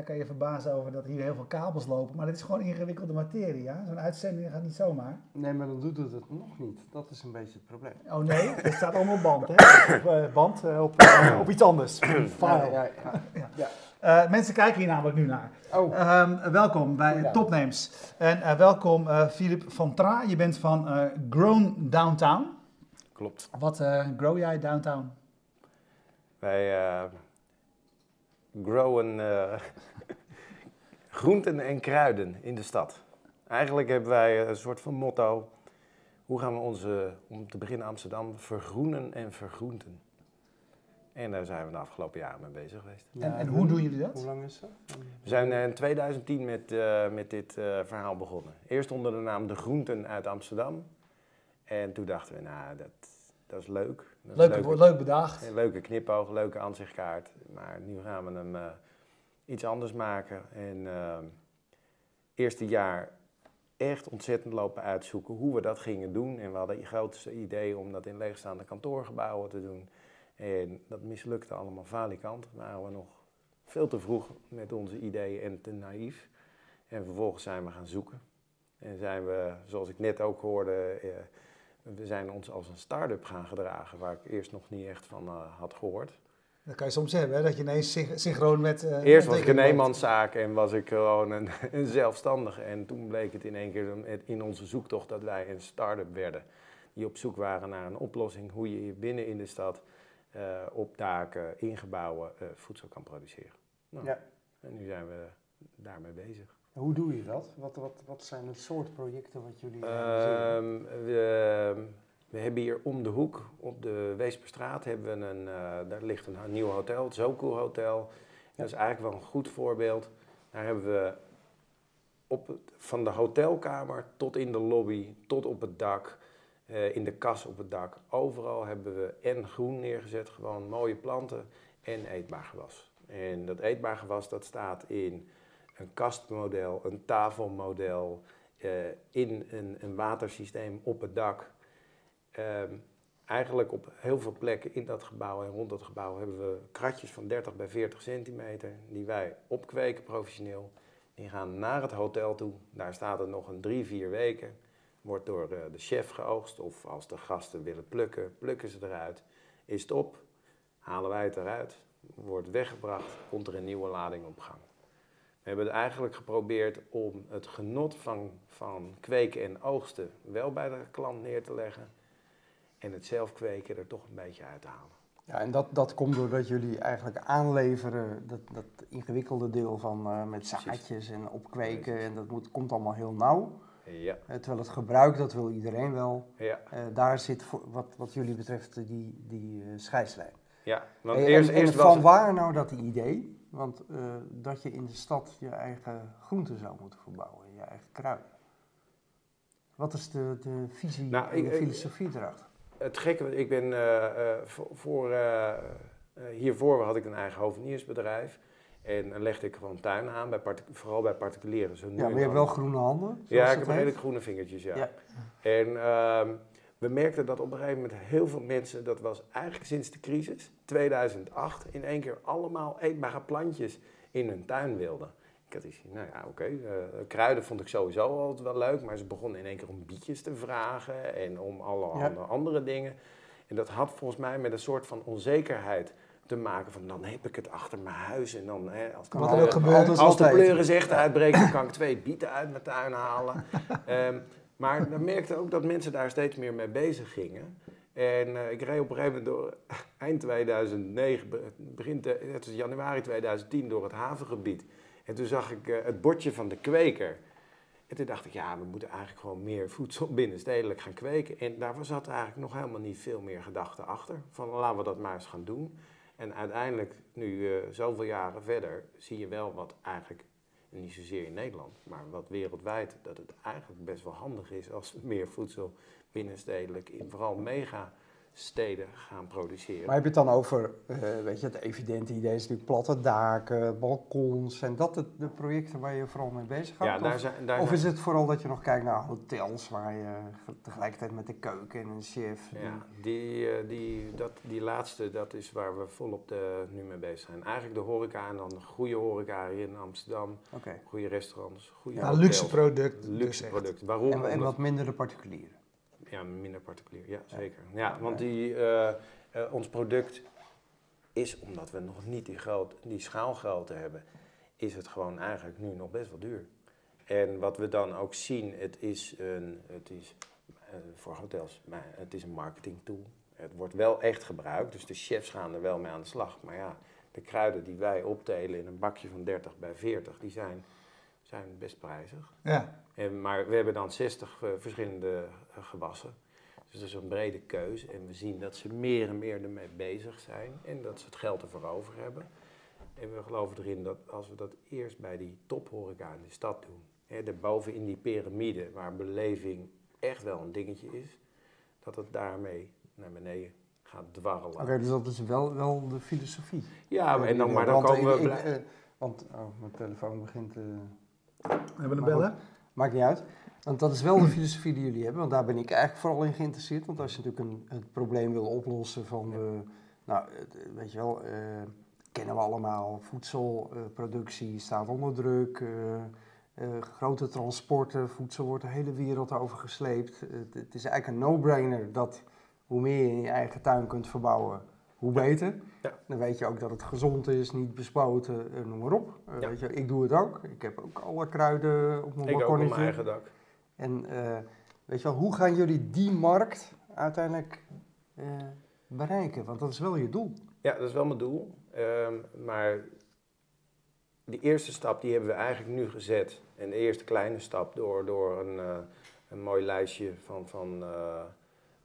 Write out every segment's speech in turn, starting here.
Jij kan je verbazen over dat hier heel veel kabels lopen, maar dit is gewoon ingewikkelde materie, ja? Zo'n uitzending gaat niet zomaar. Nee, maar dan doet het het nog niet. Dat is een beetje het probleem. Oh nee, het staat allemaal op band, hè? Op eh, band, eh, op, eh, op iets anders. File. Ja, ja, ja. Ja. Eh, mensen kijken hier namelijk nu naar. Oh, Ehm, welkom bij Ja. Topnames. En eh, welkom eh Filip van Tra. Je bent van eh, Grown Downtown. Klopt. Wat eh, grow jij downtown? Wij eh, growen eh, groenten en kruiden in de stad. Eigenlijk hebben wij een soort van motto. Hoe gaan we onze, om te beginnen Amsterdam, vergroenen en vergroenten? En daar zijn we de afgelopen jaren mee bezig geweest. En, en hoe doen jullie Hoe dat? lang is dat? We zijn eh, in 2010 met, eh, met dit eh, verhaal begonnen. Eerst onder de naam De Groenten uit Amsterdam. En toen dachten we, nou, dat, dat is leuk. Dat is Leuk, leuke- bedacht. Een leuke knipoog, leuke aanzichtkaart. Maar nu gaan we hem eh, iets anders maken. En ehm eerste jaar echt ontzettend lopen uitzoeken hoe we dat gingen doen. En we hadden het grootste idee om dat in leegstaande kantoorgebouwen te doen. En dat mislukte allemaal valikant. Waren we nog veel te vroeg met onze ideeën en te naïef. En vervolgens zijn we gaan zoeken. En zijn we, zoals ik net ook hoorde, eh, we zijn ons als een start-up gaan gedragen, waar ik eerst nog niet echt van eh, had gehoord. Dat kan je soms hebben, hè? dat je ineens syn- synchroon met... eh, Eerst was ik een eenmanszaak en was ik gewoon een, een zelfstandige. En toen bleek het in één keer in onze zoektocht dat wij een start-up werden. Die op zoek waren naar een oplossing hoe je hier binnen in de stad eh, op daken, in gebouwen eh, voedsel kan produceren. Nou, Ja. En nu zijn we daarmee bezig. Hoe doe je dat? Wat, wat, wat zijn het soort projecten wat jullie realiseren? We, hebben hier om de hoek, op de Weesperstraat, hebben we een, eh, daar ligt een nieuw hotel, het Zoku Hotel. Dat is eigenlijk wel een goed voorbeeld. Daar hebben we op, het- van de hotelkamer tot in de lobby, tot op het dak, eh, in de kas op het dak. Overal hebben we en groen neergezet, gewoon mooie planten en eetbaar gewas. En dat eetbaar gewas dat staat in een kastmodel, een tafelmodel, eh, in een, een watersysteem op het dak. Ehm, eigenlijk op heel veel plekken in dat gebouw en rond dat gebouw hebben we kratjes van 30 bij 40 centimeter die wij opkweken professioneel. Die gaan naar het hotel toe. Daar staat het nog een drie, vier weken. Wordt door eh, de chef geoogst of als de gasten willen plukken, plukken ze eruit. Is het op, halen wij het eruit, wordt weggebracht, komt er een nieuwe lading op gang. We hebben het eigenlijk geprobeerd om het genot van, van kweken en oogsten wel bij de klant neer te leggen. En het zelf kweken er toch een beetje uit te halen. Ja, en dat, dat komt doordat jullie eigenlijk aanleveren, dat, dat ingewikkelde deel van eh, met zaadjes en opkweken. En dat moet, komt allemaal heel nauw. Ja, Eh, terwijl het gebruik, dat wil iedereen wel. ja, Eh, daar zit voor, wat, wat jullie betreft die, die scheidslijn. ja. Want eerst, en, eerst en van het- waar nou dat idee? Want dat je in de stad je eigen groenten zou moeten verbouwen, je eigen kruiden. Wat is de, de visie Nou, en de ik- filosofie erachter? Het gekke, ik ben eh, eh, voor, eh, hiervoor had ik een eigen hoveniersbedrijf. En dan legde ik gewoon tuinen aan, bij vooral bij particulieren. Zo Ja, maar je hebt wel groene handen. Ja, ik heb redelijk groene vingertjes, ja. Ja. En ehm, we merkten dat op een gegeven moment heel veel mensen, dat was eigenlijk sinds de crisis, 2008, in één keer allemaal eetbare plantjes in hun tuin wilden. Ik had iets, nou ja, oké, eh, kruiden vond ik sowieso altijd wel leuk, maar ze begonnen in één keer om bietjes te vragen en om allerhande andere dingen. En dat had volgens mij met een soort van onzekerheid te maken van dan heb ik het achter mijn huis en dan, hè, als Kan al- ook altijd als de pleuren echt uitbreekt, dan kan ik twee bieten uit mijn tuin halen. Ehm, maar we merkten ook dat mensen daar steeds meer mee bezig gingen. En eh, ik reed op een gegeven moment door eind 2009, be- begin het was januari 2010, door het havengebied. En toen zag ik eh, het bordje van de kweker. En toen dacht ik, ja, we moeten eigenlijk gewoon meer voedsel binnenstedelijk gaan kweken. En daar zat eigenlijk nog helemaal niet veel meer gedachte achter. Van laten we dat maar eens gaan doen. En uiteindelijk, nu eh, zoveel jaren verder, zie je wel wat eigenlijk, niet zozeer in Nederland, maar wat wereldwijd, dat het eigenlijk best wel handig is als meer voedsel binnenstedelijk in vooral mega steden gaan produceren. Maar heb je het dan over, eh, weet je, het evidente idee is natuurlijk platte daken, balkons. Zijn dat de, de projecten waar je vooral mee bezig gaat? ja, daar of, zijn, daar of zijn- is het vooral dat je nog kijkt naar hotels waar je ge- tegelijkertijd met de keuken en een chef... Ja, die, eh, die, dat, die laatste, dat is waar we volop de, nu mee bezig zijn. Eigenlijk de horeca en dan goede horeca hier in Amsterdam. Goede restaurants, goede Ja, hotels. luxe product. dus Luxe product. Waarom? En, en wat minder de particulieren. Ja, minder particulier. Ja, zeker. Ja, want die, eh, eh, ons product is, omdat we nog niet die, groot, die schaalgrootte hebben, is het gewoon eigenlijk nu nog best wel duur. En wat we dan ook zien, het is, een, het is eh, voor hotels, maar het is een marketing tool. Het wordt wel echt gebruikt, dus de chefs gaan er wel mee aan de slag. Maar ja, de kruiden die wij optelen in een bakje van 30 bij 40, die zijn, zijn best prijzig. Ja, En, maar we hebben dan 60 eh, verschillende eh, gewassen. Dus dat is een brede keuze. En we zien dat ze meer en meer ermee bezig zijn. En dat ze het geld ervoor over hebben. En we geloven erin dat als we dat eerst bij die tophoreca in de stad doen. Hè, daarboven in die piramide, waar beleving echt wel een dingetje is. Dat het daarmee naar beneden gaat dwarrelen. Oké, dus dat is wel, wel de filosofie. Ja, en dan, maar dan Want, komen we... ik- ik- blij- eh, want, oh, mijn telefoon begint... we hebben een bellen. Maakt niet uit. Want dat is wel de filosofie die jullie hebben, want daar ben ik eigenlijk vooral in geïnteresseerd. Want als je natuurlijk een, het probleem wil oplossen van, de, nou, het- weet je wel, eh, kennen we allemaal, voedselproductie staat onder druk, eh, eh, grote transporten, voedsel wordt de hele wereld over gesleept. Het is eigenlijk een no-brainer dat hoe meer je in je eigen tuin kunt verbouwen, hoe beter. Ja. Dan weet je ook dat het gezond is, niet bespoten, eh, noem maar op. Eh, Ja. weet je, ik doe het ook. Ik heb ook alle kruiden op mijn ik ook op balkonnetje. mijn eigen dak. En eh, weet je wel, hoe gaan jullie die markt uiteindelijk bereiken? Want dat is wel je doel. Ja, dat is wel mijn doel. Ehm, maar die eerste stap die hebben we eigenlijk nu gezet. En de eerste kleine stap door, door een, een mooi lijstje van, van,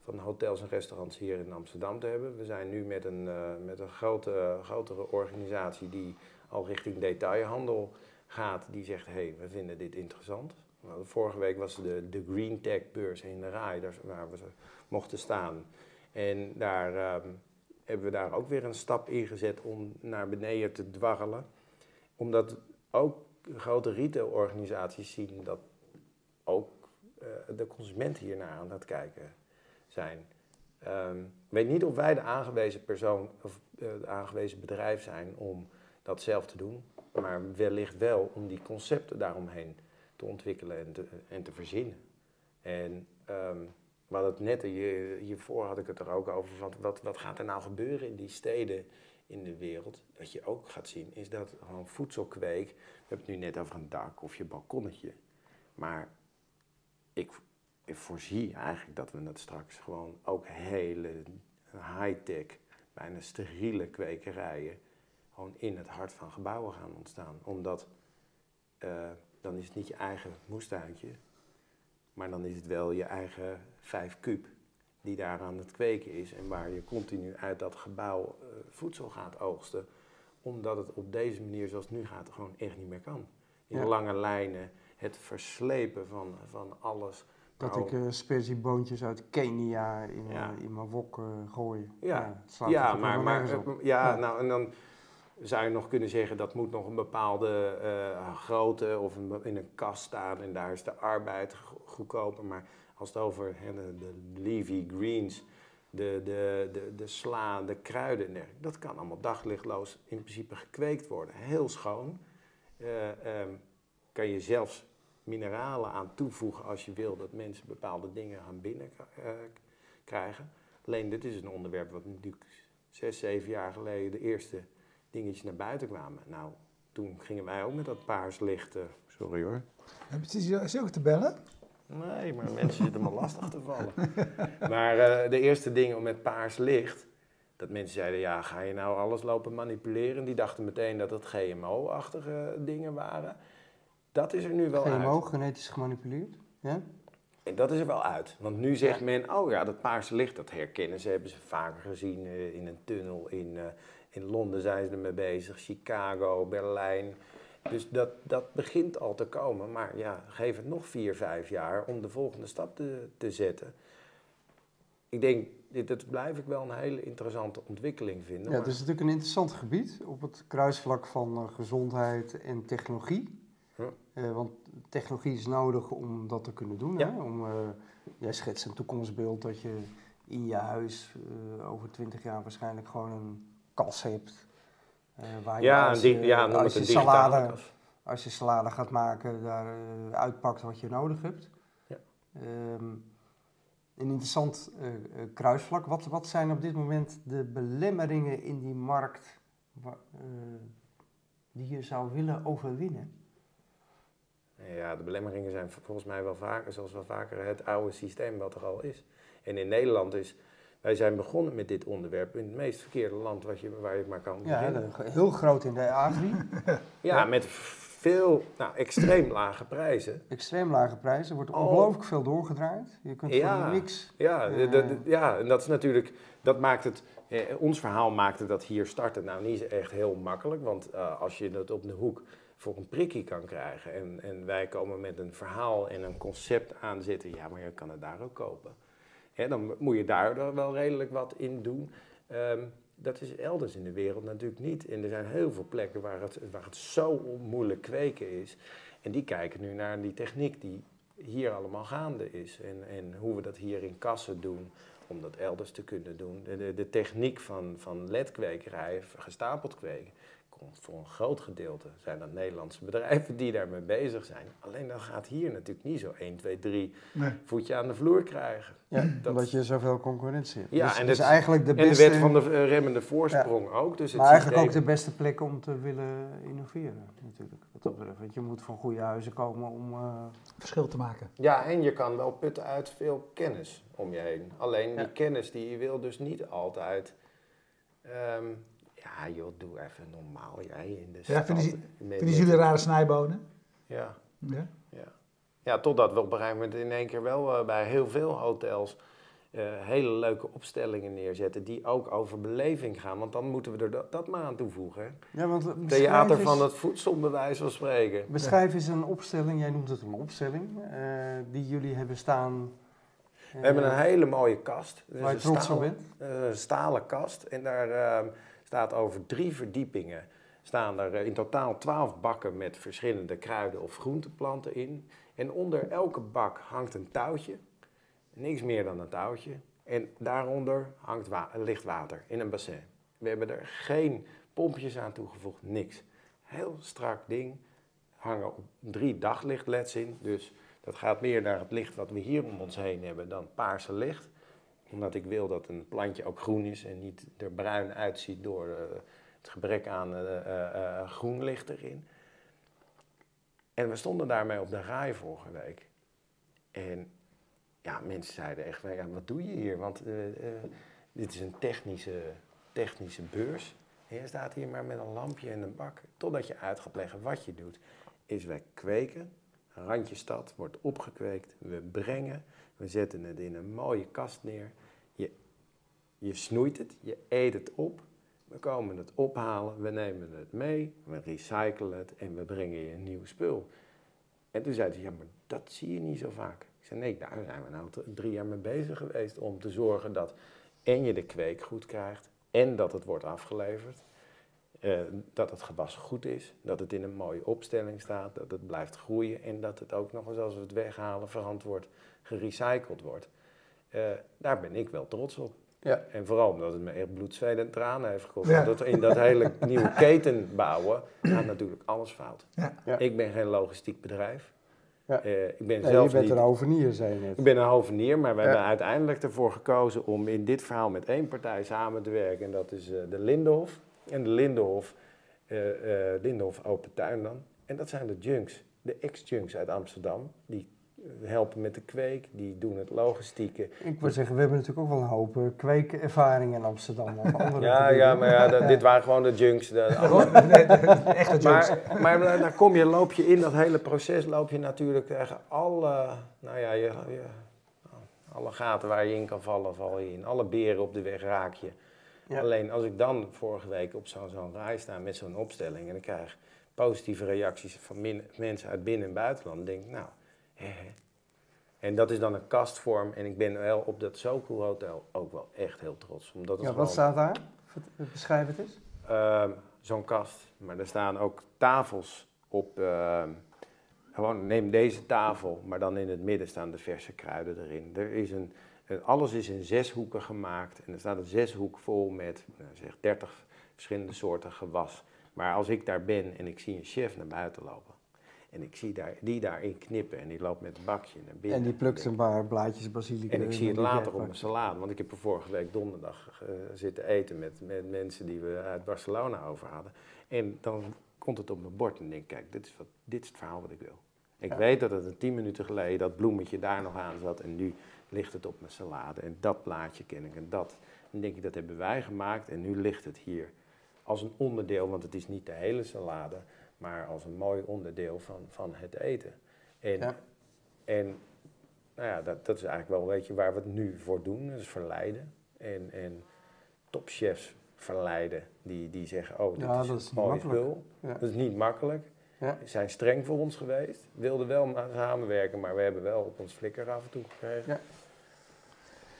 van hotels en restaurants hier in Amsterdam te hebben. We zijn nu met een, eh, met een grote, grotere organisatie die al richting detailhandel gaat. Die zegt, hé, hey, we vinden dit interessant. Nou, vorige week was de, de Green Tech beurs in de RAI, waar we mochten staan. En daar ehm, hebben we daar ook weer een stap in gezet om naar beneden te dwarrelen. Omdat ook grote retailorganisaties zien dat ook eh, de consumenten hiernaar aan het kijken zijn. Ehm, ik weet niet of wij de aangewezen persoon of eh, het aangewezen bedrijf zijn om dat zelf te doen. Maar wellicht wel om die concepten daaromheen te ontwikkelen en te, en te verzinnen. En hadden het net, hier, hiervoor had ik het er ook over, wat, wat, wat gaat er nou gebeuren in die steden in de wereld? Dat je ook gaat zien, is dat gewoon voedselkweek, we hebben het nu net over een dak of je balkonnetje, maar ik voorzie eigenlijk dat we het straks gewoon ook hele high-tech, bijna steriele kwekerijen, gewoon in het hart van gebouwen gaan ontstaan. Omdat eh, dan is het niet je eigen moestuintje, maar dan is het wel je eigen vijf kuub die daar aan het kweken is en waar je continu uit dat gebouw eh, voedsel gaat oogsten. Omdat het op deze manier zoals het nu gaat gewoon echt niet meer kan. In Ja. lange lijnen, het verslepen van, van alles. Dat maar ik uh, sperzieboontjes uit Kenia in, Ja. mijn- in mijn wok eh, gooi. Ja, ja, maar, maar ja, nou en dan zou je nog kunnen zeggen dat moet nog een bepaalde eh, grootte of een, in een kast staan en daar is de arbeid go- goedkoper. Maar als het over de, de leafy greens, de, de, de, de sla, de kruiden, en dergelijke, dat kan allemaal daglichtloos in principe gekweekt worden. Heel schoon. Eh, ehm, kan je zelfs mineralen aan toevoegen als je wil dat mensen bepaalde dingen gaan binnenkrijgen. Alleen dit is een onderwerp wat natuurlijk zes, zeven jaar geleden de eerste dingetjes naar buiten kwamen. Nou, toen gingen wij ook met dat paars licht. eh, sorry hoor. Is je- is je ook te bellen? Nee, maar mensen zitten me lastig te vallen. Maar eh, de eerste dingen met paars licht, dat mensen zeiden, ja, ga je nou alles lopen manipuleren? Die dachten meteen dat het GMO-achtige dingen waren. Dat is er nu wel GMO, uit. genetisch gemanipuleerd. Ja? En dat is er wel uit. Want nu zegt men, oh ja, dat paarse licht, dat herkennen ze. Hebben ze vaker gezien eh, in een tunnel. In, eh, in Londen zijn ze ermee bezig. Chicago, Berlijn. Dus dat, dat begint al te komen. Maar ja, geef het nog vier, vijf jaar om de volgende stap te, te zetten. Ik denk dit, dat blijf ik wel een hele interessante ontwikkeling vinden. Ja, maar- het is natuurlijk een interessant gebied op het kruisvlak van eh, gezondheid en technologie. Ja. Eh, want technologie is nodig om dat te kunnen doen. Ja. Hè? Om, eh, jij schetst een toekomstbeeld dat je in je huis eh, over twintig jaar waarschijnlijk gewoon een kas hebt. waar je ja, als een ja, als je salade, kas. als je salade gaat maken, daar uitpakt wat je nodig hebt. Ja. Ehm, een interessant kruisvlak. Wat, wat zijn op dit moment de belemmeringen in die markt die je zou willen overwinnen? Ja, de belemmeringen zijn volgens mij wel vaker, zoals wel vaker, het oude systeem wat er al is. En in Nederland is, wij zijn begonnen met dit onderwerp in het meest verkeerde land wat je, waar je maar kan Ja, beginnen. heel groot in de agri. Ja, met veel, nou, extreem lage prijzen. Extreem lage prijzen. Er wordt Oh. ongelooflijk veel doorgedraaid. Je kunt Ja. voor niks. Ja, de- ja, en dat is natuurlijk, dat maakt het, eh, ons verhaal maakte dat hier starten nou niet echt heel makkelijk. Want eh, als je dat op de hoek voor een prikkie kan krijgen en, en wij komen met een verhaal en een concept aanzetten, ja, maar je kan het daar ook kopen. Hè, dan moet je daar wel redelijk wat in doen. Ehm, dat is elders in de wereld natuurlijk niet. En er zijn heel veel plekken waar het, waar het zo moeilijk kweken is. En die kijken nu naar die techniek die hier allemaal gaande is. En, en hoe we dat hier in kassen doen, om dat elders te kunnen doen. De, de, techniek van, van ledkwekerij, gestapeld kweken, voor een groot gedeelte zijn dat Nederlandse bedrijven die daarmee bezig zijn. Alleen dat gaat hier natuurlijk niet zo 1, 2, 3 Nee. voetje aan de vloer krijgen. Ja, Dat- omdat je zoveel concurrentie hebt. Ja, dus, en dus eigenlijk de En de beste, wet van de eh, remmende voorsprong ook. Dus het maar eigenlijk ook de beste plek om te willen innoveren natuurlijk. Wat dat betreft. Want je moet van goede huizen komen om... eh, Verschil te maken. Ja, en je kan wel putten uit veel kennis om je heen. Alleen die Ja. kennis die je wil dus niet altijd... ehm, ja, joh, doe even normaal. Jij in de Ja, vinden jullie rare snijbonen? Ja, Ja? ja. ja, totdat we op een gegeven moment in één keer wel eh, bij heel veel hotels... eh, hele leuke opstellingen neerzetten die ook over beleving gaan. Want dan moeten we er dat, dat maar aan toevoegen. Hè? ja, want Theater van het voedsel, bij wijze van spreken. Beschrijf eens een opstelling, jij noemt het een opstelling, eh, die jullie hebben staan. We hebben een hele mooie kast. Waar je trots op bent? eh, een stalen kast. En daar ehm, staat over drie verdiepingen. Staan er eh, in totaal twaalf bakken met verschillende kruiden of groenteplanten in. En onder elke bak hangt een touwtje. Niks meer dan een touwtje. En daaronder hangt wa- water in een bassin. We hebben er geen pompjes aan toegevoegd, niks. Heel strak ding. Hangen drie daglichtleds in. Dus dat gaat meer naar het licht wat we hier om ons heen hebben dan paarse licht. Omdat ik wil dat een plantje ook groen is en niet er bruin uitziet door eh, het gebrek aan eh, eh, groen licht erin. En we stonden daarmee op de raai vorige week. En ja, mensen zeiden echt, ja, wat doe je hier? Want dit is een technische, technische beurs. En je staat hier maar met een lampje en een bak. Totdat je uit gaat leggen wat je doet. Is wij kweken, randje stad, wordt opgekweekt. We brengen, we zetten het in een mooie kast neer. Je, snoeit het, je eet het op. We komen het ophalen, we nemen het mee, we recyclen het en we brengen je een nieuw spul. En toen zei hij, ja, maar dat zie je niet zo vaak. Ik zei, nee, daar zijn we nou dr- drie jaar mee bezig geweest om te zorgen dat en je de kweek goed krijgt en dat het wordt afgeleverd. Eh, dat het gewas goed is, dat het in een mooie opstelling staat, dat het blijft groeien en dat het ook nog eens als we het weghalen verantwoord gerecycled wordt. Eh, daar ben ik wel trots op. Ja. En vooral omdat het me echt bloed, zweet en tranen heeft gekost. Ja. Dat in dat hele nieuwe keten bouwen gaat natuurlijk alles fout. Ja. Ja. Ik ben geen logistiek bedrijf. Ja. Eh, ik ben Nee, je bent niet... een hovenier, zei je net. Ik ben een hovenier, maar we Ja. hebben uiteindelijk ervoor gekozen om in dit verhaal met één partij samen te werken. En dat is eh, de Lindenhof. En de Lindenhof, eh eh Lindenhof Open Tuin dan. En dat zijn de junks, de ex-junks uit Amsterdam. Die helpen met de kweek, die doen het logistieke. Ik wil zeggen, we hebben natuurlijk ook wel een hoop eh, kweekervaring in Amsterdam. Of andere Ja, ja, maar ja, dat- dit waren gewoon de junks. De, Echte jokes. maar, maar daar daar kom je, loop je in dat hele proces, loop je natuurlijk tegen alle, nou ja, je, je- alle gaten waar je in kan vallen, val je in. Alle beren op de weg raak je. Ja. Alleen als ik dan vorige week op zo'n zo'n rij sta met zo'n opstelling en ik krijg positieve reacties van min- mensen uit binnen- en buitenland, denk ik, nou. En dat is dan een kastvorm. En ik ben wel op dat Sokol Hotel ook wel echt heel trots. Omdat het Ja, wat staat daar? Beschrijf het eens. ehm, zo'n kast. Maar er staan ook tafels op. ehm, gewoon neem deze tafel, maar dan in het midden staan de verse kruiden erin. Er is een, alles is in zes hoeken gemaakt. En er staat een zeshoek vol met nou, zeg 30 verschillende soorten gewas. Maar als ik daar ben en ik zie een chef naar buiten lopen. En ik zie daar, die daarin knippen en die loopt met een bakje naar binnen. En die plukt een paar blaadjes basilicum. en ik zie het later op mijn salade, want ik heb er vorige week donderdag eh, zitten eten met, met mensen die we uit Barcelona over hadden. En dan komt het op mijn bord en denk ik, kijk, dit is, wat, dit is het verhaal wat ik wil. Ik Ja. weet dat het een tien minuten geleden dat bloemetje daar nog aan zat en nu ligt het op mijn salade. En dat plaatje ken ik en dat. Dan denk ik, dat hebben wij gemaakt en nu ligt het hier als een onderdeel, want het is niet de hele salade, maar als een mooi onderdeel van, van het eten. En, Ja. en nou ja, dat, dat is eigenlijk wel weet je, waar we het nu voor doen, dat is verleiden. En, en topchefs verleiden die, die zeggen, oh, dit Ja, is dat een is mooi spul. Ja. Dat is niet makkelijk. Ja. Ze zijn streng voor ons geweest, wilden wel samenwerken, maar we hebben wel op ons flikker af en toe gekregen.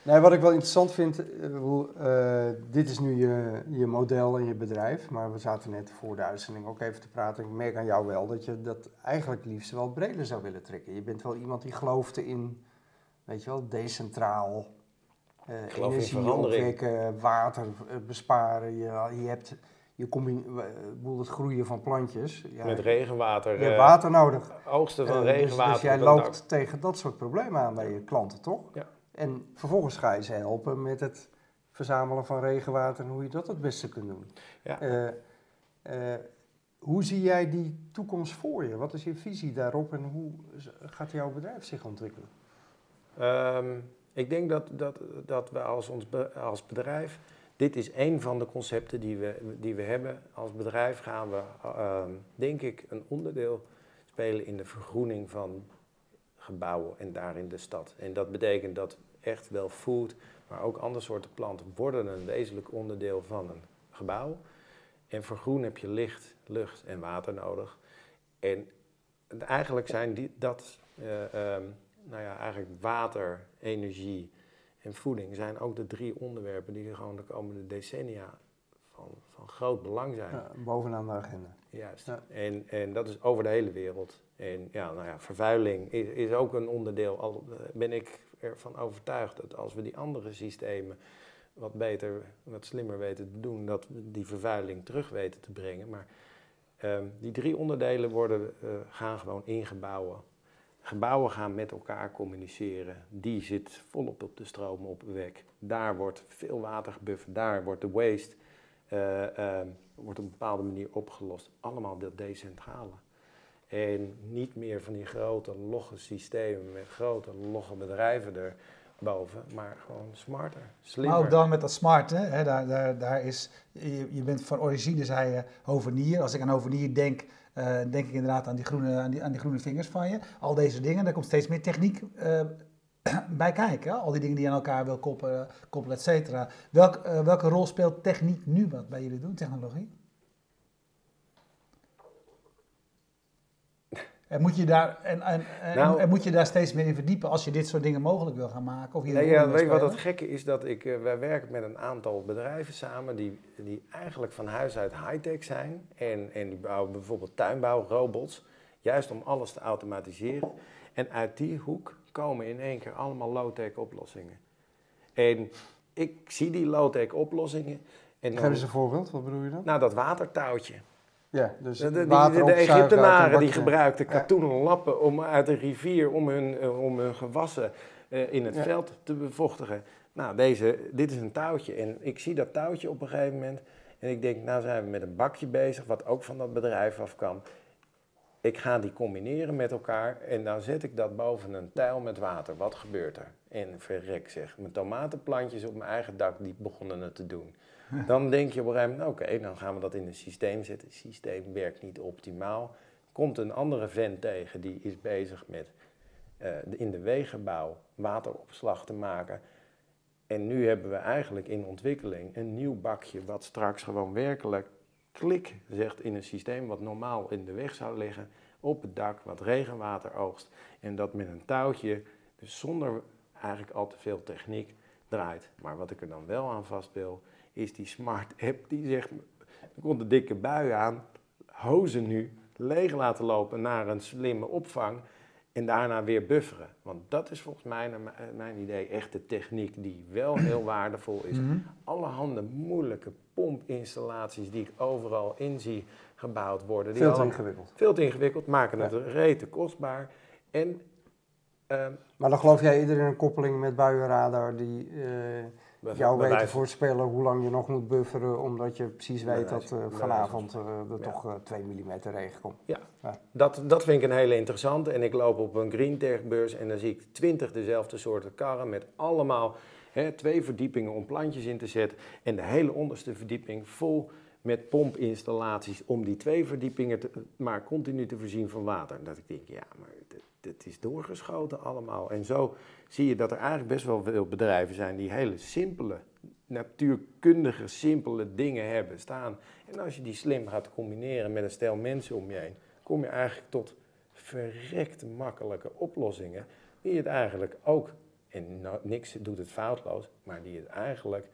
Nee, wat ik wel interessant vind, eh, hoe, eh, dit is nu je, je model en je bedrijf, maar we zaten net voor de uitzending ook even te praten. Ik merk aan jou wel dat je dat eigenlijk liefst wel breder zou willen trekken. Je bent wel iemand die gelooft in, weet je wel, decentraal, eh geloof in energie opwekken, water eh, besparen. Je, je hebt je combi- eh, ik bedoel, het groeien van plantjes. Ja, Met regenwater, je hebt eh, water nodig. oogsten van Eh, dus- regenwater. Dus, jij loopt tegen dat soort problemen aan bij je klanten, toch? Ja. En vervolgens ga je ze helpen met het verzamelen van regenwater en hoe je dat het beste kunt doen. Ja. Eh, eh, hoe zie jij die toekomst voor je? Wat is je visie daarop en hoe gaat jouw bedrijf zich ontwikkelen? Ehm, ik denk dat, dat, dat we als, ons be- als bedrijf, dit is een van de concepten die we, die we hebben. Als bedrijf gaan we, ehm, denk ik, een onderdeel spelen in de vergroening van gebouwen en daarin de stad. En dat betekent dat echt wel food, maar ook andere soorten planten worden een wezenlijk onderdeel van een gebouw. En voor groen heb je licht, lucht en water nodig. En eigenlijk zijn die, dat, eh, ehm, nou ja, eigenlijk water, energie en voeding zijn ook de drie onderwerpen die gewoon de komende decennia van, van groot belang zijn. Ja, bovenaan de agenda. Juist. Ja. En, en dat is over de hele wereld. En ja, nou ja, vervuiling is, is ook een onderdeel. Al eh, ben ik ervan overtuigd dat als we die andere systemen wat beter, wat slimmer weten te doen, dat we die vervuiling terug weten te brengen. Maar ehm, die drie onderdelen worden, eh, gaan gewoon in gebouwen. Gebouwen gaan met elkaar communiceren. Die zit volop op de stroomopwek. Daar wordt veel water gebufferd. Daar wordt de waste eh, ehm, wordt op een bepaalde manier opgelost. Allemaal dat decentrale. En niet meer van die grote logge systemen met grote logge bedrijven erboven, maar gewoon smarter, slimmer. Maar ook dan met dat smart, hè, daar, daar, daar is, je, je bent van origine, zei je, hovenier. Als ik aan hovenier denk, eh, denk ik inderdaad aan die, groene, aan, die, aan die groene vingers van je. Al deze dingen, daar komt steeds meer techniek eh, bij kijken. Al die dingen die je aan elkaar wil koppelen, koppelen et cetera. Welk, eh, welke rol speelt techniek nu wat bij jullie doen, technologie? En moet, je daar, en, en, en, Nou- en moet je daar steeds meer in verdiepen als je dit soort dingen mogelijk wil gaan maken? Of hier Nee, ja, weet je wat het gekke is? Dat ik, eh, wij werken met een aantal bedrijven samen die, die eigenlijk van huis uit high-tech zijn. En, en die bouwen bijvoorbeeld tuinbouwrobots, juist om alles te automatiseren. En uit die hoek komen in één keer allemaal low-tech oplossingen. En ik zie die low-tech oplossingen. En Geef eens een voorbeeld, wat bedoel je dan? nou, dat watertouwtje. Ja, dus De, de, de, Egyptenaren die gebruikten Ja. katoenen lappen om uit de rivier om hun, eh, om hun gewassen eh, in het Ja. veld te bevochtigen. Nou, deze, dit is een touwtje en ik zie dat touwtje op een gegeven moment en ik denk, nou zijn we met een bakje bezig wat ook van dat bedrijf af kan. Ik ga die combineren met elkaar en dan zet ik dat boven een tijl met water. Wat gebeurt er? En verrek zeg, mijn tomatenplantjes op mijn eigen dak, die begonnen het te doen. Dan denk je op een gegeven moment, oké, dan gaan we dat in een systeem zetten. Het systeem werkt niet optimaal. Komt een andere vent tegen, die is bezig met eh, in de wegenbouw wateropslag te maken. En nu hebben we eigenlijk in ontwikkeling een nieuw bakje wat straks gewoon werkelijk klik zegt in een systeem wat normaal in de weg zou liggen, op het dak, wat regenwater oogst. En dat met een touwtje Dus zonder eigenlijk al te veel techniek draait. Maar wat ik er dan wel aan vast wil, is die smart app die zegt, er komt een dikke bui aan, hozen nu, leeg laten lopen naar een slimme opvang en daarna weer bufferen. Want dat is volgens mij, naar mijn idee, echt de techniek die wel heel waardevol is. Mhm. Allerhande moeilijke pompinstallaties die ik overal in zie gebouwd worden. Die Veel te ingewikkeld. veel te ingewikkeld, maken het rete kostbaar. En ehm, Maar dan geloof jij iedereen een koppeling met buienradar die eh, bij- jou bij wijze- voorspellen hoe lang je nog moet bufferen, omdat je precies weet dat eh, vanavond van eh, er Ja. toch eh 2 mm regen komt. Dat, dat vind ik een hele interessante. En ik loop op een greentech-beurs en dan zie ik twintig dezelfde soorten karren met allemaal hè, twee verdiepingen om plantjes in te zetten. En de hele onderste verdieping vol met pompinstallaties om die twee verdiepingen te, maar continu te voorzien van water. Dat ik denk, ja, maar dit is doorgeschoten allemaal. En zo zie je dat er eigenlijk best wel veel bedrijven zijn die hele simpele, natuurkundige, simpele dingen hebben staan. En als je die slim gaat combineren met een stel mensen om je heen, kom je eigenlijk tot verrekt makkelijke oplossingen. Die het eigenlijk ook, en niks doet het foutloos, maar die het eigenlijk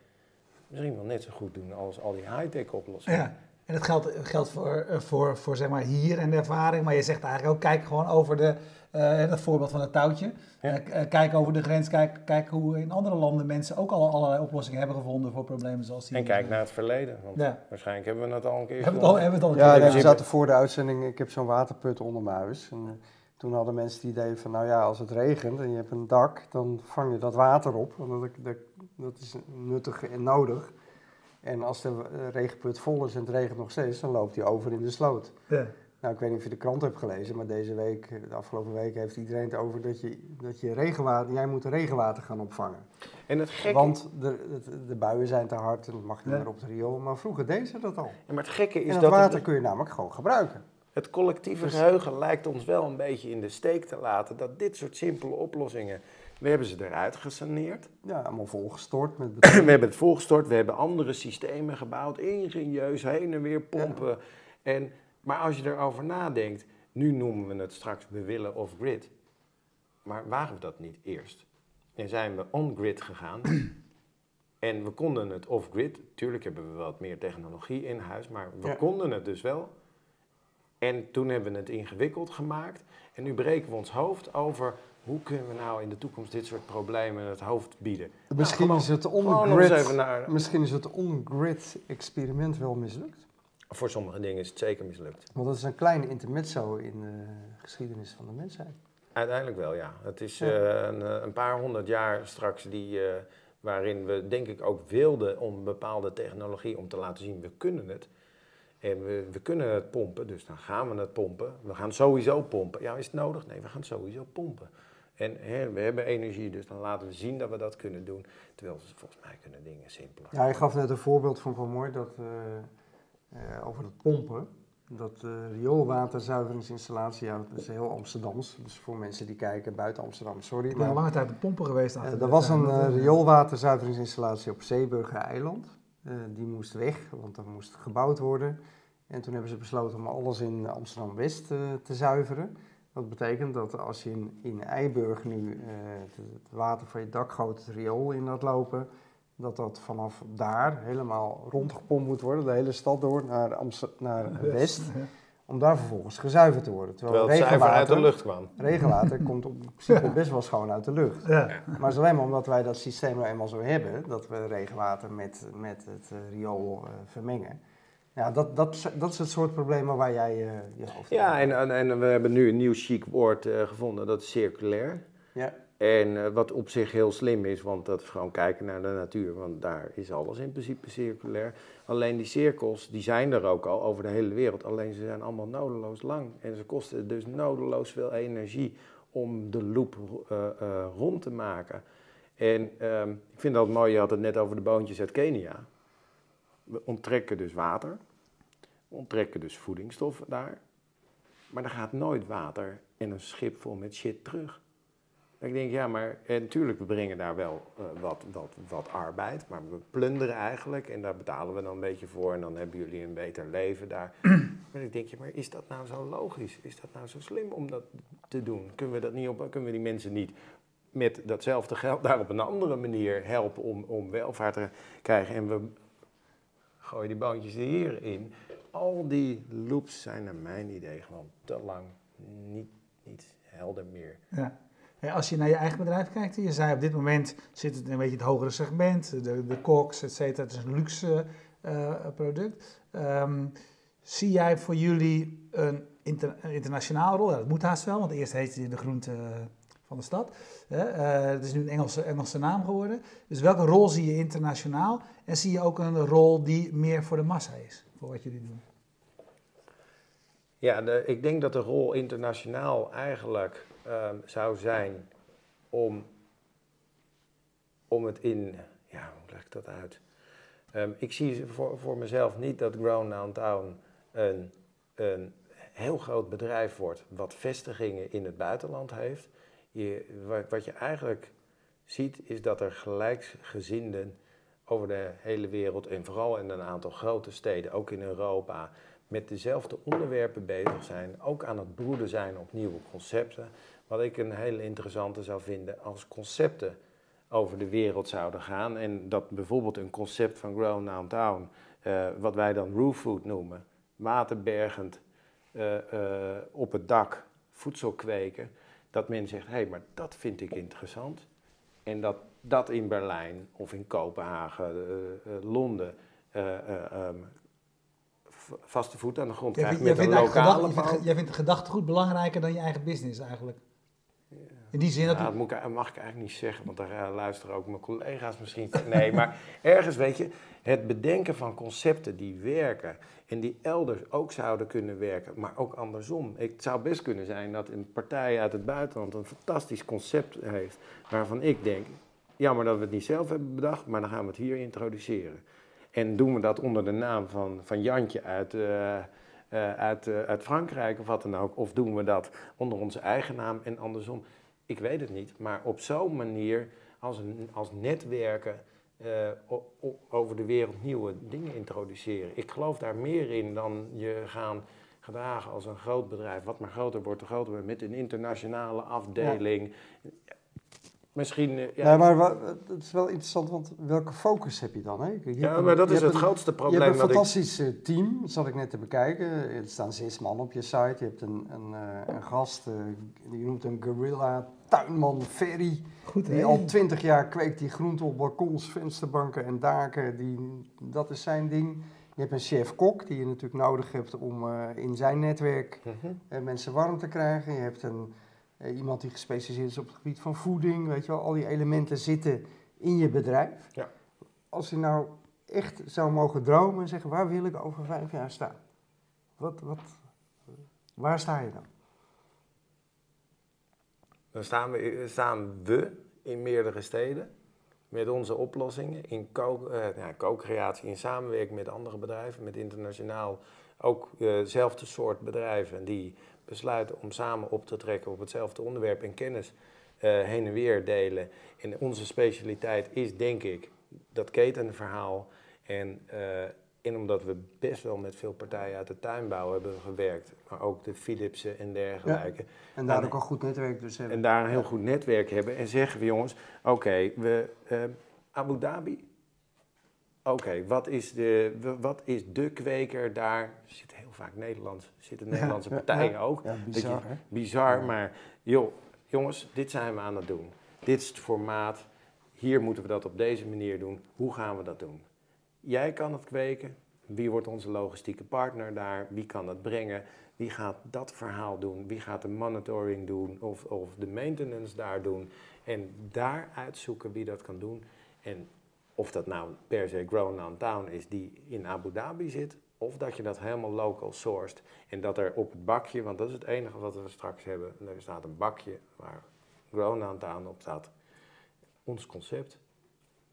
misschien wel net zo goed doen als al die high-tech oplossingen. Ja, en dat geldt, geldt voor, eh, voor, voor zeg maar hier en de ervaring, maar je zegt eigenlijk ook, kijk gewoon over de, eh dat voorbeeld van het touwtje. Ja. Eh, eh, kijk over de grens, kijk, kijk hoe in andere landen mensen ook al allerlei oplossingen hebben gevonden voor problemen zoals die. En kijk naar het verleden, want Ja. waarschijnlijk hebben we het al een keer Hebben we het al, hebben we het al een Ja, we zaten voor de uitzending, ik heb zo'n waterput onder mijn huis. En, toen hadden mensen het idee van, nou ja, als het regent en je hebt een dak, dan vang je dat water op. Want dat, dat, dat is nuttig en nodig. En als de regenput vol is en het regent nog steeds, dan loopt die over in de sloot. Ja. Nou, ik weet niet of je de krant hebt gelezen, maar deze week, eh, de afgelopen week, heeft iedereen het over dat je, dat je regenwater, jij moet regenwater gaan opvangen. En het gekke, Want de, de, de buien zijn te hard en het mag niet Ja. meer op het riool. Maar vroeger deden ze dat al. ja, maar het gekke En is dat dat water het, kun je namelijk gewoon gebruiken. het collectieve Dus- geheugen lijkt ons wel een beetje in de steek te laten. Dat dit soort simpele oplossingen, we hebben ze eruit gesaneerd. Ja, allemaal volgestort met We hebben het volgestort, we hebben andere systemen gebouwd, ingenieus, heen en weer pompen. En, maar als je erover nadenkt, nu noemen we het straks we willen off-grid. Maar waren we dat niet eerst? En zijn we on-grid gegaan. en we konden het off-grid, tuurlijk hebben we wat meer technologie in huis, maar we Ja. konden het dus wel. En toen hebben we het ingewikkeld gemaakt. En nu breken we ons hoofd over hoe kunnen we nou in de toekomst dit soort problemen het hoofd bieden. Misschien Nou, is het naar, misschien is het on-grid experiment wel mislukt. Voor sommige dingen is het zeker mislukt. Want dat is een klein intermezzo in de geschiedenis van de mensheid. Uiteindelijk wel, ja. Het is Ja. eh, een, eh, een paar honderd jaar straks die, eh, waarin we denk ik ook wilden om bepaalde technologie om te laten zien, we kunnen het. En we, we kunnen het pompen, dus dan gaan we het pompen. We gaan sowieso pompen. Ja, is het nodig? Nee, we gaan sowieso pompen. En hè, we hebben energie, dus dan laten we zien dat we dat kunnen doen. Terwijl ze volgens mij kunnen dingen simpeler. Ja, je gaf net een voorbeeld van van mooi dat, eh, eh, over het pompen. Dat eh rioolwaterzuiveringsinstallatie, ja, dat is heel Amsterdams. Dus voor mensen die kijken buiten Amsterdam, sorry. Ik ben maar- lange tijd een pompen geweest. de- er was een rioolwaterzuiveringsinstallatie op Zeeburger Eiland. Die moest weg, want er moest gebouwd worden. En toen hebben ze besloten om alles in Amsterdam-West te zuiveren. Dat betekent dat als je in, in Eiburg nu het, het water van je dakgoot het riool in laat lopen, dat dat vanaf daar helemaal rondgepompt moet worden, de hele stad door naar, Amster- naar West, Ja. om daar vervolgens gezuiverd te worden. Terwijl het zuiver uit de lucht kwam. regenwater komt op principe best wel schoon uit de lucht. Ja. Maar het is alleen maar omdat wij dat systeem nou eenmaal zo hebben, dat we regenwater met, met het eh, riool eh, vermengen. Ja, dat, dat, dat is het soort problemen waar jij eh, je hoofd Ja, en, en, en we hebben nu een nieuw chic woord eh, gevonden, dat is circulair. Ja. En eh, wat op zich heel slim is, want dat is gewoon kijken naar de natuur, want daar is alles in principe circulair. Alleen die cirkels, die zijn er ook al over de hele wereld, alleen ze zijn allemaal nodeloos lang. En ze kosten dus nodeloos veel energie om de loop eh, eh, rond te maken. En ehm, ik vind dat mooi, je had het net over de boontjes uit Kenia. We onttrekken dus water, we onttrekken dus voedingsstoffen daar, maar er gaat nooit water en een schip vol met shit terug. Ik denk, ja, maar en natuurlijk, we brengen daar wel eh, wat, wat, wat arbeid, maar we plunderen eigenlijk en daar betalen we dan een beetje voor en dan hebben jullie een beter leven daar. maar ik denk, ja, maar is dat nou zo logisch? Is dat nou zo slim om dat te doen? Kunnen we, dat niet op, kunnen we die mensen niet met datzelfde geld daar op een andere manier helpen om, om welvaart te krijgen. En we gooien die boontjes hierin. Al die loops zijn naar mijn idee gewoon te lang niet, niet helder meer. Ja. Als je naar je eigen bedrijf kijkt, je zei op dit moment zit het in een beetje het hogere segment, de, de koks, et cetera. Het is een luxe eh, product. Ehm, zie jij voor jullie een, inter- internationale rol? Ja, dat moet haast wel, want eerst heette je de groente eh, van de stad. Eh, het is nu een Engelse, Engelse naam geworden. Dus welke rol zie je internationaal? En zie je ook een rol die meer voor de massa is, voor wat jullie doen? Ja, ik denk dat de rol internationaal eigenlijk ehm, zou zijn om, om het in, ja, hoe leg ik dat uit? Ehm, ik zie voor, voor mezelf niet dat Grown Downtown een, een heel groot bedrijf wordt wat vestigingen in het buitenland heeft. Je, wat, wat je eigenlijk ziet is dat er gelijksgezinden over de hele wereld en vooral in een aantal grote steden, ook in Europa, met dezelfde onderwerpen bezig zijn, ook aan het broeden zijn op nieuwe concepten. Wat ik een hele interessante zou vinden als concepten over de wereld zouden gaan. En dat bijvoorbeeld een concept van Grown Downtown, eh, wat wij dan roof food noemen, waterbergend eh, eh, op het dak voedsel kweken, dat men zegt, hé, hey, maar dat vind ik interessant. En dat dat in Berlijn of in Kopenhagen, Londen, eh, eh, ehm, vaste voet aan de grond krijgt met een lokale gedacht- jij vindt, het gedachtegoed belangrijker dan je eigen business eigenlijk. In die zin dat Ja, dat moet ik, mag ik eigenlijk niet zeggen, want daar eh, luisteren ook mijn collega's misschien. Nee, maar ergens weet je, het bedenken van concepten die werken en die elders ook zouden kunnen werken, maar ook andersom. Het zou best kunnen zijn dat een partij uit het buitenland een fantastisch concept heeft, waarvan ik denk, jammer dat we het niet zelf hebben bedacht, maar dan gaan we het hier introduceren. En doen we dat onder de naam van, van Jantje uit, eh, eh, uit, eh, uit Frankrijk of wat dan ook, of doen we dat onder onze eigen naam en andersom. Ik weet het niet, maar op zo'n manier als, een, als netwerken over de wereld nieuwe dingen introduceren. Ik geloof daar meer in dan je gaan gedragen als een groot bedrijf. Wat maar groter wordt, te groter wordt, met een internationale afdeling. Misschien, eh, ja, Ja, maar het is wel interessant, want welke focus heb je dan? Hè? Je hebt ja, een- maar dat je is het een- grootste Je probleem. hebt een ik, fantastisch eh, team, dat zat ik net te bekijken. Er staan zes man op je site. Je hebt een, een, eh, een gast, die noemt een gorilla tuinman Ferry. goed Die al twintig jaar kweekt die groenten op balkons, vensterbanken en daken. Die, dat is zijn ding. Je hebt een chef-kok die je natuurlijk nodig hebt om eh, in zijn netwerk Mhm. mensen warm te krijgen. Je hebt een, iemand die gespecialiseerd is op het gebied van voeding. Weet je wel, al die elementen zitten in je bedrijf. Ja. Als je nou echt zou mogen dromen en zeggen, waar wil ik over vijf jaar staan? Wat, wat, waar sta je dan? Dan staan we, staan we in meerdere steden met onze oplossingen in eh, ja, co-creatie, in samenwerking met andere bedrijven, met internationaal ook hetzelfde soort bedrijven die besluiten om samen op te trekken op hetzelfde onderwerp en kennis eh, heen en weer delen. En onze specialiteit is denk ik dat ketenverhaal en, en omdat we best wel met veel partijen uit de tuinbouw hebben gewerkt, maar ook de Philipsen en dergelijke. En daar ook een goed netwerk dus hebben. En daar een heel goed netwerk hebben en zeggen we jongens, oké, we eh, Abu Dhabi. Oké, wat, is de, wat is de kweker daar? Er zit heel vaak Nederlands, zitten Nederlandse Ja, partijen ja. ook. Ja, bizar je-? Bizar, maar joh, jongens, dit zijn we aan het doen. Dit is het formaat. Hier moeten we dat op deze manier doen. Hoe gaan we dat doen? Jij kan het kweken. Wie wordt onze logistieke partner daar? Wie kan het brengen? Wie gaat dat verhaal doen? Wie gaat de monitoring doen of, of de maintenance daar doen? En daar uitzoeken wie dat kan doen. En of dat nou per se Grown Downtown is die in Abu Dhabi zit, of dat je dat helemaal local sourced. En dat er op het bakje, want dat is het enige wat we straks hebben, er staat een bakje waar Grown Downtown op staat. Ons concept,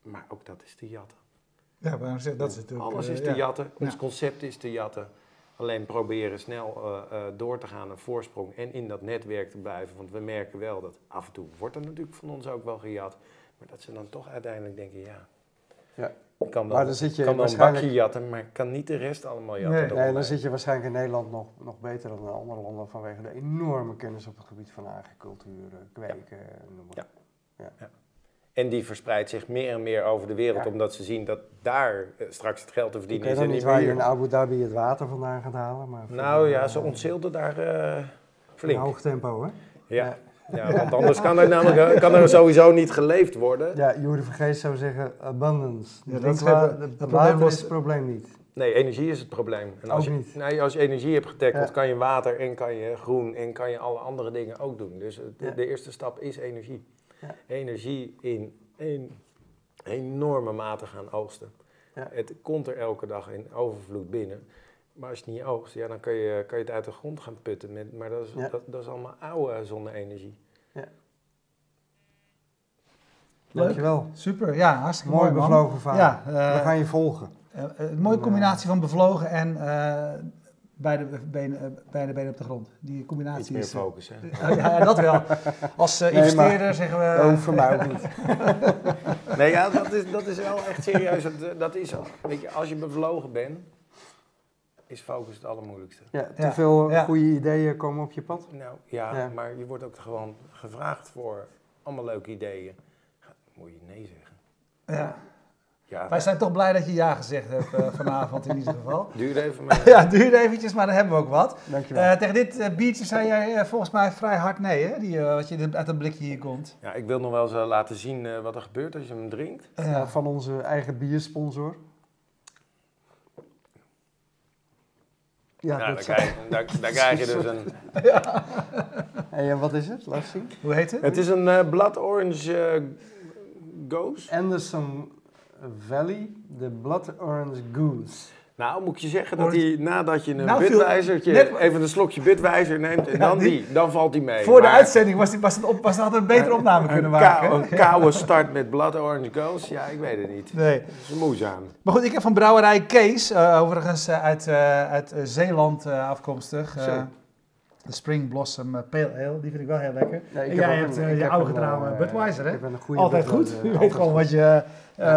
maar ook dat is te jatten. Ja, maar dat is natuurlijk... Alles eh, is te ja. jatten, ons Ja. concept is te jatten. Alleen proberen snel eh, eh, door te gaan, een voorsprong en in dat netwerk te blijven. Want we merken wel dat af en toe wordt er natuurlijk van ons ook wel gejat. Maar dat ze dan toch uiteindelijk denken, ja, Ja. ik kan Maar dan, zit je kan dan een bakje jatten, maar ik kan niet de rest allemaal jatten. Nee. Nee, dan zit je waarschijnlijk in Nederland nog, nog beter dan in andere landen vanwege de enorme kennis op het gebied van agricultuur, kweken, noem maar Ja. Ja. En die verspreidt zich meer en meer over de wereld, Ja. omdat ze zien dat daar eh, straks het geld te Ik verdienen weet is. nog en niet waar je in. Abu Dhabi het water vandaan gaat halen. Maar Nou ja, eh, ze ontzeelden daar In flink. hoog tempo, hè? Ja. Ja, want anders kan er namelijk kan er sowieso niet geleefd worden. Ja, Jure Vergees zou zeggen abundance. Ja, dat het water is het probleem niet. Nee, energie is het probleem. En als Ook je, niet. Nee, als je energie hebt getackeld, Ja. kan je water en kan je groen en kan je alle andere dingen ook doen. Dus Ja. de eerste stap is energie. Ja. Energie in, in enorme mate gaan oogsten. Ja. Het komt er elke dag in overvloed binnen. Maar als je het niet oogst, ja, dan kan je, kan je het uit de grond gaan putten. Met, maar dat is, Ja. dat, dat is allemaal oude zonne-energie. Leuk. Dankjewel. Super, ja, hartstikke Mooi mooi, bevlogen vader. Ja, eh, We gaan je volgen. eh, eh, een mooie combinatie van bevlogen en eh, beide, benen, eh, beide benen op de grond. Die combinatie Iets meer is... eh, focus, hè? ja, ja, dat wel. Als eh, Nee, maar- investeerder zeggen we... Dat hoeft voor mij ook niet. Nee, ja, dat is, dat is wel echt serieus. Dat, dat is, weet je, als je bevlogen bent, is focus het allermoeilijkste. Ja, te Ja, veel ja. goede ideeën komen op je pad. Nou ja, Ja. maar je wordt ook gewoon gevraagd voor allemaal leuke ideeën. Moet je nee zeggen? ja. Ja, Wij zijn toch blij dat je ja gezegd hebt eh, vanavond in ieder geval. duur even mee. Ja, duurde eventjes, maar dan hebben we ook wat. Dankjewel. Eh, tegen dit eh, biertje zei jij eh, volgens mij vrij hard nee, hè? Die, eh, wat je uit een blikje hier komt. Ja, ik wil nog wel eens eh, laten zien eh, wat er gebeurt als je hem drinkt. Van onze eigen biersponsor. Ja, nou, dan dat krijg, krijg je dus een... Hey, en wat is het? Laat zien. Hoe heet het? Het is een eh Blood Orange eh, Ghost. Anderson Valley, de Blood Orange Goose. Nou, moet je zeggen dat hij nadat je een Nou, net- even een slokje Budweiser neemt en dan die- dan valt hij mee. Voor de Maar uitzending was, die, was, het op, was het altijd een betere opname kunnen een, maken. kou- een koude start met Blood Orange Ghost, ja, ik weet het niet. Nee. Dat is moeizaam. Maar goed, ik heb van brouwerij Kees, eh, overigens eh, uit, eh, uit Zeeland afkomstig. Zo. De Spring Blossom eh, Pale Ale, die vind ik wel heel lekker. Ja, ik jij hebt een- eh, je oude getrouwe eh, Budweiser, hè? Ik ben een goede Altijd goed. Je weet gewoon wat je,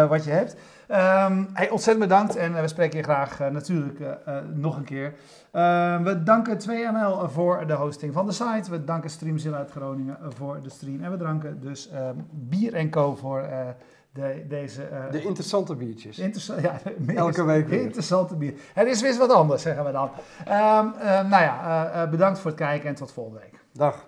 wat je hebt. Hey, ontzettend bedankt en we spreken je graag natuurlijk nog een keer. Ehm, we danken 2ML voor de hosting van de site. We danken Streamzilla uit Groningen voor de stream. En we danken dus ehm, Bier Co voor de, deze... eh, De interessante biertjes. Interessa- ja, de Elke week weer. Interessante bier. Het is weer wat anders, zeggen we dan. Ehm, eh, nou ja, eh, bedankt voor het kijken en tot volgende week. Dag.